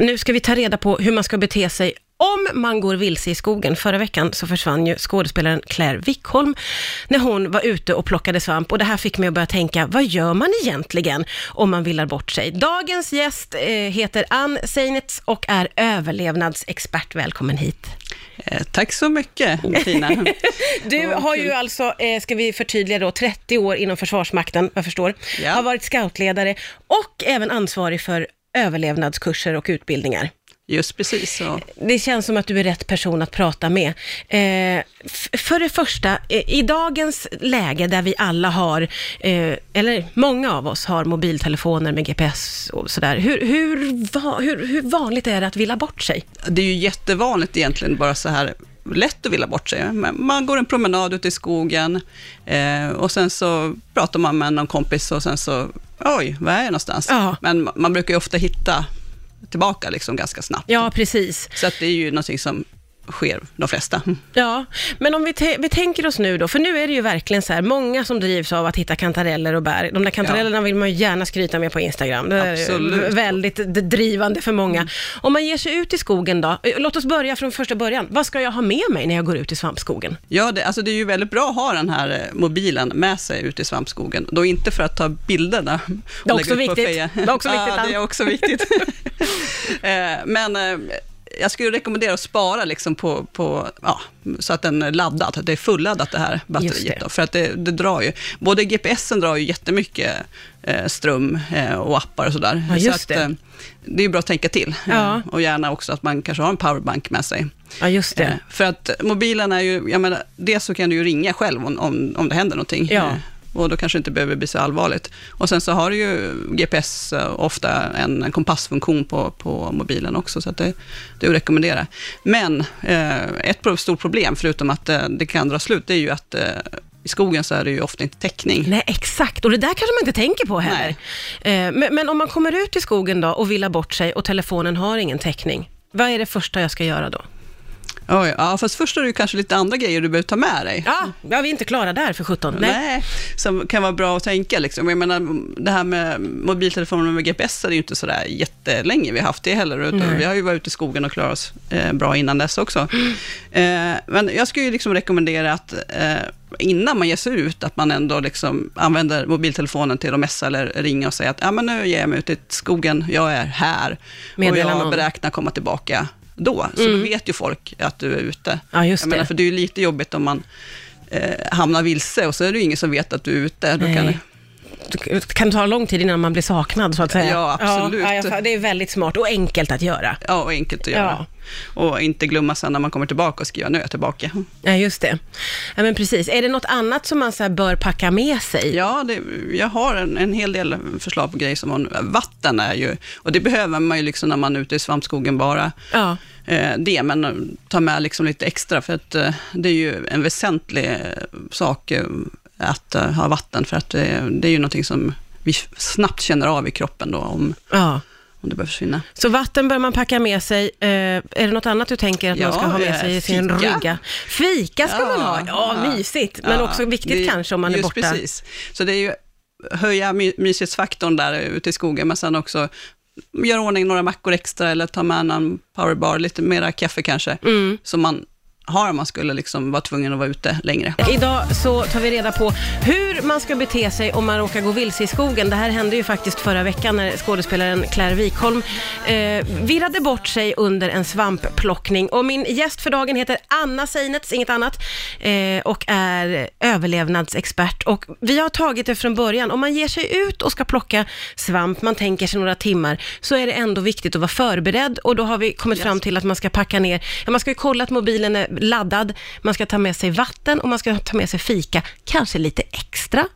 Nu ska vi ta reda på hur man ska bete sig om man går vilse i skogen. Förra veckan så försvann ju skådespelaren Claire Wickholm när hon var ute och plockade svamp och det här fick mig att börja tänka, vad gör man egentligen om man villar bort sig? Dagens gäst eh, heter Ann Seinitz och är överlevnadsexpert. Välkommen hit. Eh, tack så mycket Tina. du har ju alltså, eh, ska vi förtydliga då, 30 år inom Försvarsmakten, vad jag förstår. Ja. Har varit scoutledare och även ansvarig för överlevnadskurser och utbildningar. Just precis så. Det känns som att du är rätt person att prata med. Eh, för det första, eh, i dagens läge där vi alla har, eh, eller många av oss har mobiltelefoner med GPS och sådär, hur, hur, va, hur, hur vanligt är det att villa bort sig? Det är ju jättevanligt egentligen, bara så här lätt att vilja bort sig. Man går en promenad ute i skogen eh, och sen så pratar man med någon kompis och sen så, oj, var är jag någonstans? Ja. Men man brukar ju ofta hitta tillbaka liksom ganska snabbt. Ja, precis. Så att det är ju någonting som sker de flesta. Ja, men om vi, vi tänker oss nu då, för nu är det ju verkligen så här, många som drivs av att hitta kantareller och bär. De där kantarellerna vill man ju gärna skryta med på Instagram. Det är väldigt drivande för många. Om man ger sig ut i skogen då, eh, låt oss börja från första början. Vad ska jag ha med mig när jag går ut i svampskogen? Ja, det, alltså det är ju väldigt bra att ha den här eh, mobilen med sig ute i svampskogen. Då inte för att ta bilderna Det är också ut viktigt. Feja. Det är också viktigt, Ja, det är också viktigt. Eh, Men jag skulle rekommendera att spara liksom på, på ja, så att den är laddad, att det är fulladdat det här batteriet. det. Då, för att det, det drar ju, både GPSen drar ju jättemycket eh, ström eh, och appar och sådär. Ja, så att, det. eh, det är bra att tänka till. Ja. Eh, Och gärna också att man kanske har en powerbank med sig. Ja, just Eh, det. För att mobilen är ju, jag menar, dels så kan du ju ringa själv om, om, om det händer någonting. Ja. Och då kanske det inte behöver bli så allvarligt. Och sen så har ju GPS, eh, ofta en, en kompassfunktion på, på mobilen också, så det, det är att rekommendera. Men eh, ett stort problem, förutom att eh, det kan dra slut, det är ju att eh, i skogen så är det ju ofta inte täckning. Nej, exakt. Och det där kanske man inte tänker på heller. Eh, men, men om man kommer ut i skogen då och villar bort sig och telefonen har ingen täckning, vad är det första jag ska göra då? Oj, ja, fast först är det kanske lite andra grejer du behöver ta med dig. Ja, ja vi är inte klara där för 17. Nej. Nej. som kan vara bra att tänka. Liksom. Jag menar, det här med mobiltelefoner med GPS är ju inte sådär jättelänge vi har haft det heller. Utan vi har ju varit ute i skogen och klarat oss eh, bra innan dess också. Eh, men jag skulle ju liksom rekommendera att eh, innan man ger sig ut, att man ändå liksom använder mobiltelefonen till att messa eller ringa och säga att ja, men nu ger jag mig ut i skogen, jag är här Meddela och jag någon. beräknar komma tillbaka då. Så då vet ju folk att du är ute. Ja, just jag menar, det. för det är ju lite jobbigt om man eh, hamnar vilse och så är det ju ingen som vet att du är ute. Då kan, Nej. Det kan ta lång tid innan man blir saknad, så att säga. Ja, absolut. Ja, ja, det är väldigt smart och enkelt att göra. ja, och enkelt att göra. Och inte glömma sen när man kommer tillbaka och skriva nu är jag tillbaka. Ja, just det. Ja, men precis. Är det något annat som man så bör packa med sig? Ja, det, jag har en, en hel del förslag på grejer som man, vatten är ju, och det behöver man ju liksom när man är ute i svampskogen bara. Ja. eh, det, men ta med liksom lite extra, för att eh, det är ju en väsentlig eh, sak att eh, ha vatten, för att det, det är ju någonting som vi snabbt känner av i kroppen då, om, ja. om det behöver försvinna. Så vatten bör man packa med sig. Eh, är det något annat du tänker att man Ja, ska ha med eh, sig i sin fika. rygga? Fika ska Ja, man ha. Ja, ja. mysigt. Men också viktigt det- kanske om man är borta. Precis. Så det är ju höja my- myshetsfaktorn där ute i skogen, men sen också göra ordning några mackor extra eller ta med en powerbar, lite mera kaffe kanske, Mm. som man har om man skulle liksom vara tvungen att vara ute längre. Idag så tar vi reda på hur man ska bete sig om man råkar gå vilse i skogen. Det här hände ju faktiskt förra veckan när skådespelaren Claire Wikholm eh, virrade bort sig under en svampplockning. Och min gäst för dagen heter Anna Seinetz, inget annat, eh, och är överlevnadsexpert. Och vi har tagit det från början. Om man ger sig ut och ska plocka svamp, man tänker sig några timmar, så är det ändå viktigt att vara förberedd. Och då har vi kommit fram till att man ska packa ner, ja, man ska ju kolla att mobilen är laddad, man ska ta med sig vatten och man ska ta med sig fika, kanske lite extra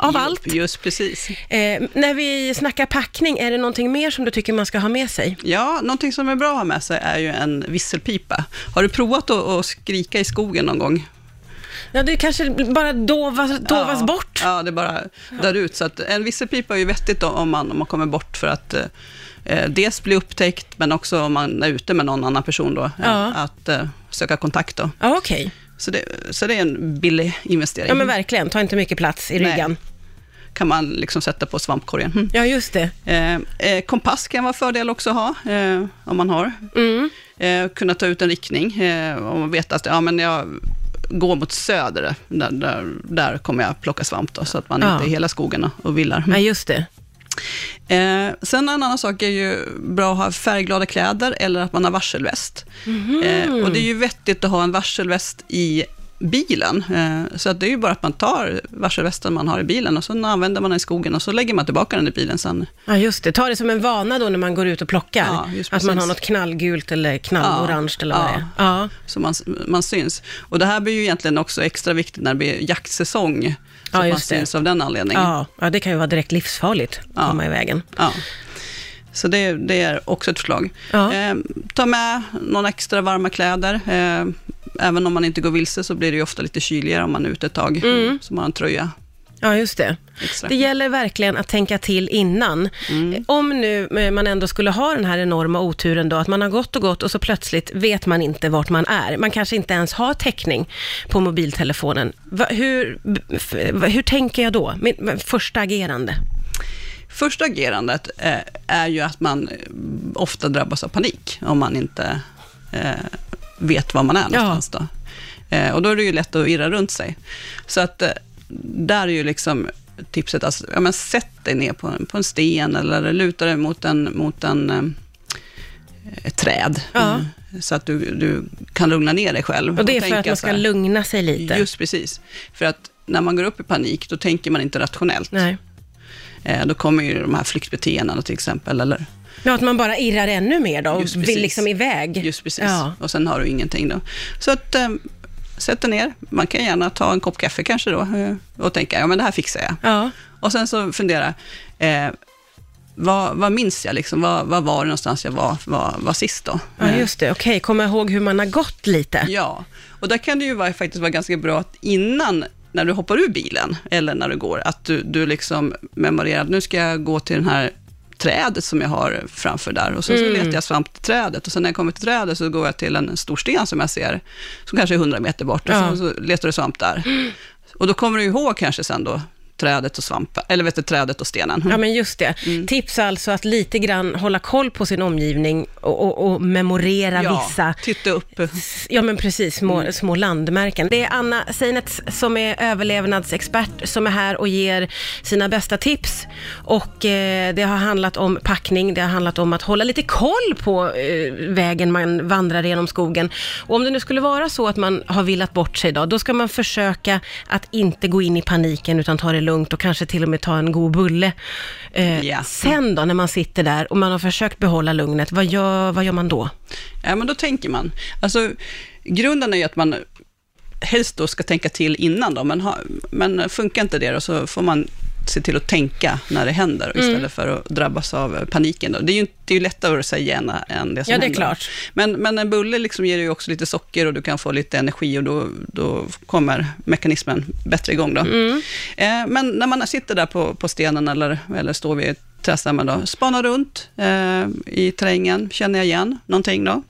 av allt. Just precis. Eh, när vi snackar packning, är det någonting mer som du tycker man ska ha med sig? Ja, någonting som är bra att ha med sig är ju en visselpipa. Har du provat att, att skrika i skogen någon gång? Ja, det kanske bara dovas, dovas ja, bort. Ja, det bara dör ut. Så att en visselpipa är ju vettigt om man, om man kommer bort för att eh, dels bli upptäckt, men också om man är ute med någon annan person då, Ja. eh, att eh, söka kontakt då. Ja, okej. Så det, så det är en billig investering. Ja, men verkligen. Ta inte mycket plats i Nej. ryggan. kan man liksom sätta på svampkorgen. Mm. Ja, just det. Eh, eh, kompass kan vara fördel också att ha, eh, om man har. Mm. Eh, kunna ta ut en riktning, eh, om man vet att ja, men jag går mot söder, där, där, där kommer jag plocka svamp, då, så att man Ja. inte är i hela skogen och, villar. Ja, just det. Eh, sen en annan sak är ju bra att ha färgglada kläder eller att man har varselväst. Mhm. Eh, och det är ju vettigt att ha en varselväst i bilen. Eh, så att det är ju bara att man tar varselvästen man har i bilen och så använder man den i skogen och så lägger man tillbaka den i bilen sen. Ja, just det. Ta det som en vana då när man går ut och plockar. Ja, just att man har något knallgult eller knallorange eller vad Ja. det är. Ja. Så man, man syns. Och det här blir ju egentligen också extra viktigt när det blir jaktsäsong. Så Ja, att man just det. syns av den anledningen. Ja. ja, det kan ju vara direkt livsfarligt att Ja. komma i vägen. Ja. Så det, det är också ett förslag. Ja. Eh, ta med någon extra varma kläder. Eh, även om man inte går vilse så blir det ju ofta lite kyligare om man är ute ett tag. Mm. Så man har en tröja Ja, just det. extra. Det gäller verkligen att tänka till innan. Mm. Om nu eh, man ändå skulle ha den här enorma oturen då, att man har gått och gått och så plötsligt vet man inte vart man är. Man kanske inte ens har täckning på mobiltelefonen. Hur, hur tänker jag då? Min, första agerande. Första agerandet eh, är ju att man eh, ofta drabbas av panik om man inte vet var man är någonstans. Då. Eh, och då är det ju lätt att irra runt sig. Så att eh, där är ju liksom tipset, alltså, ja, men sätt dig ner på en, på en sten eller luta dig mot en, mot en eh, ett träd. Ja. Mm. Så att du, du kan lugna ner dig själv. Och det är för tänka att man ska här, lugna sig lite. Just precis. För att när man går upp i panik, då tänker man inte rationellt. Nej. Eh, då kommer ju de här flyktbeteendena till exempel, eller Ja, att man bara irrar ännu mer då och Just vill precis. liksom iväg. Just precis. Ja. Och sen har du ingenting då. Så att, eh, sätt dig ner. Man kan gärna ta en kopp kaffe kanske då eh, och tänka, ja men det här fixar jag. Ja, Och sen så fundera, eh, vad, vad minns jag liksom? Vad, vad var det någonstans jag var, var, var sist då? ja Eh, just det. Okej, komma ihåg hur man har gått lite. Ja, och där kan det ju vara, faktiskt vara ganska bra att innan, när du hoppar ur bilen, eller när du går, att du, du liksom memorerar, nu ska jag gå till den här trädet som jag har framför där, och så, så Mm. letar jag svamp till trädet, och sen när jag kommer till trädet så går jag till en stor sten som jag ser, som kanske är 100 meter bort, och Ja. så, så letar du svamp där. Och då kommer du ihåg kanske sen då, trädet och svampen, eller vet du, trädet och stenen. Ja, men just det. Mm. Tips alltså att lite grann hålla koll på sin omgivning och, och, och memorera Ja, vissa, titta upp. ja men precis, små, Mm. små landmärken. Det är Anna Seinets som är överlevnadsexpert som är här och ger sina bästa tips. Och eh, det har handlat om packning, det har handlat om att hålla lite koll på eh, vägen man vandrar genom skogen. Och om det nu skulle vara så att man har villat bort sig då, då ska man försöka att inte gå in i paniken utan ta det lugnt och kanske till och med ta en god bulle. Eh, Ja. Sen då, när man sitter där och man har försökt behålla lugnet, vad gör, vad gör man då? Ja, men då tänker man. Alltså, grunden är ju att man helst då ska tänka till innan då, men, ha, men funkar inte det då så får man se till att tänka när det händer Mm. istället för att drabbas av paniken. Då. Det är ju inte- det är ju lättare att säga än, än det som Ja, det är händer. klart. Men, men en bulle liksom ger ju också lite socker och du kan få lite energi och då, då kommer mekanismen bättre igång. Då. Mm. Eh, men när man sitter där på, på stenen eller, eller står vid trädstammen, då, spana runt eh, i terrängen, känner jag igen någonting då?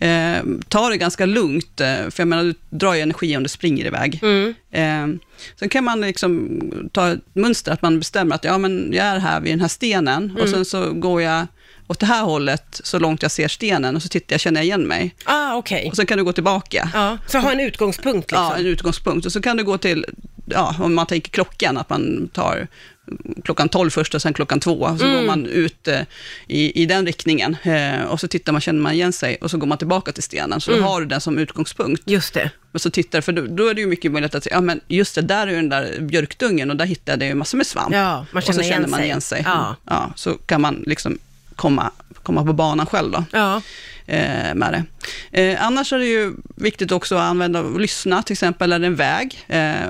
Eh, ta det ganska lugnt, eh, för jag menar, du drar ju energi om du springer iväg. Mm. Eh, sen kan man liksom ta ett mönster, att man bestämmer att ja, men jag är här vid den här stenen, och sen så går jag åt det här hållet så långt jag ser stenen, och så tittar jag, känner jag igen mig. Ah, okej. Och sen kan du gå tillbaka. Ja, så ha en utgångspunkt liksom. Ja, en utgångspunkt. Och så kan du gå till, ja, om man tänker klockan, att man tar klockan 12 först och sen klockan två. Så går man ut eh, i, i den riktningen eh, och så tittar man, känner man igen sig och så går man tillbaka till stenen. Så då har du den som utgångspunkt. Just det. Och så tittar, för då, då är det ju mycket möjligt att säga, ja men just det, där är ju den där björkdungen och där hittade jag ju massor med svamp. Ja, man och så känner igen känner man sig. igen sig. Ja. Ja, så kan man liksom komma, komma på banan själv då Ja, eh, med det. Eh, annars är det ju viktigt också att använda och lyssna, till exempel är det en väg. Eh,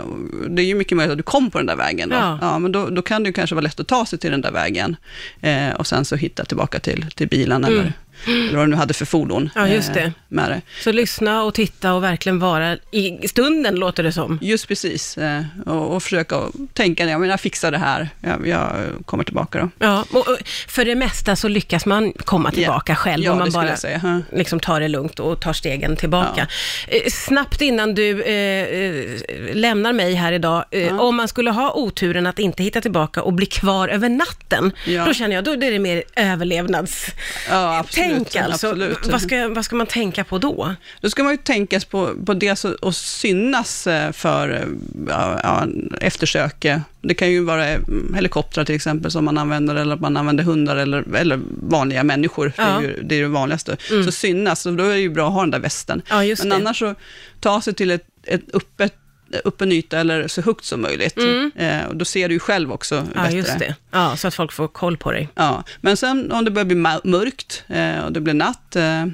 det är ju mycket möjligt att du kom på den där vägen. Då. Ja. men då, då kan det ju kanske vara lätt att ta sig till den där vägen eh, och sen så hitta tillbaka till, till bilen eller, eller vad du nu hade för fordon. Ja, just det. Eh, med det. så lyssna och titta och verkligen vara i stunden låter det som. Just precis, eh, och, och försöka tänka, ja, jag fixar det här, jag, jag kommer tillbaka då. Ja, och för det mesta så lyckas man komma tillbaka själv Ja, om man bara säga. Ja. liksom tar det lugnt och tar stegen tillbaka. Eh, snabbt innan du eh, lämnar mig här idag, eh, om man skulle ha oturen att inte hitta tillbaka och bli kvar över natten, Ja. då känner jag, då är det mer överlevnadstänk Ja, absolut. Alltså. absolut. Vad, ska, vad ska man tänka på då? Då ska man ju tänka på, på det så- och synas eh, för eh, ja, ja, eftersök. Det kan ju vara eh, helikoptrar till exempel som man använder, eller att man använder hundar eller, eller vanliga människor. Det, Ja. är ju, det är det vanligaste. Så synas, och då är det ju bra att ha den där västen. Men det. annars så, ta sig till ett, ett öppet öppen yta eller så högt som möjligt. Eh, och då ser du ju själv också Mm. Ja, bättre. just det. Ja, så att folk får koll på dig. Ja, men sen om det börjar bli mörkt eh, och det blir natt, eh,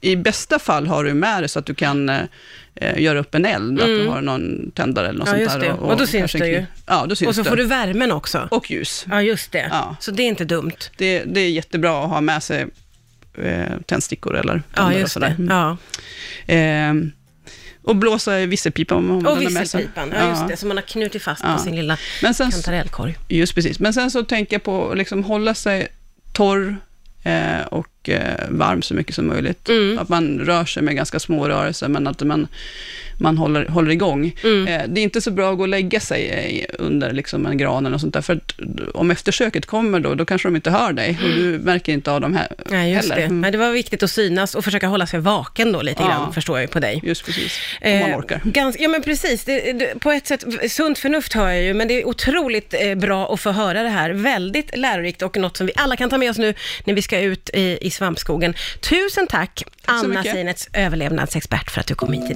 i bästa fall har du med dig så att du kan eh, eh, göra upp en eld, att du har någon tändare eller något Mm. Ja, sånt just där. det. Och då syns det ju. Ja, då syns Och så det. får du värmen också. Och ljus. Ja, just det. Ja. Så det är inte dumt. Det, det är jättebra att ha med sig eh, tändstickor eller Ja, tändare och just sådär. det. Ja. Eh, och blåsa i visselpipa om man Och visselpipan, ja just det, som man har knutit fast Ja. på sin lilla Men sen, kantarellkorg. Just precis. Men sen så tänker jag på att liksom hålla sig torr eh, och varm så mycket som möjligt. Mm. Att man rör sig med ganska små rörelser, men att man, man håller, håller igång. Mm. Eh, det är inte så bra att gå och lägga sig eh, under liksom en gran eller sånt där, för att om eftersöket kommer då, då kanske de inte hör dig och du märker inte av dem här Nej, just heller. det. Mm. Nej, det var viktigt att synas och försöka hålla sig vaken då lite Ja. grann, förstår jag ju på dig. Just precis, om man Eh, orkar. Gans, ja men precis, det, det, på ett sätt, sunt förnuft hör jag ju, men det är otroligt eh, bra att få höra det här. Väldigt lärorikt och något som vi alla kan ta med oss nu när vi ska ut i, i svampskogen. Tusen tack, så Anna. Seinets överlevnadsexpert, för att du kom hit idag.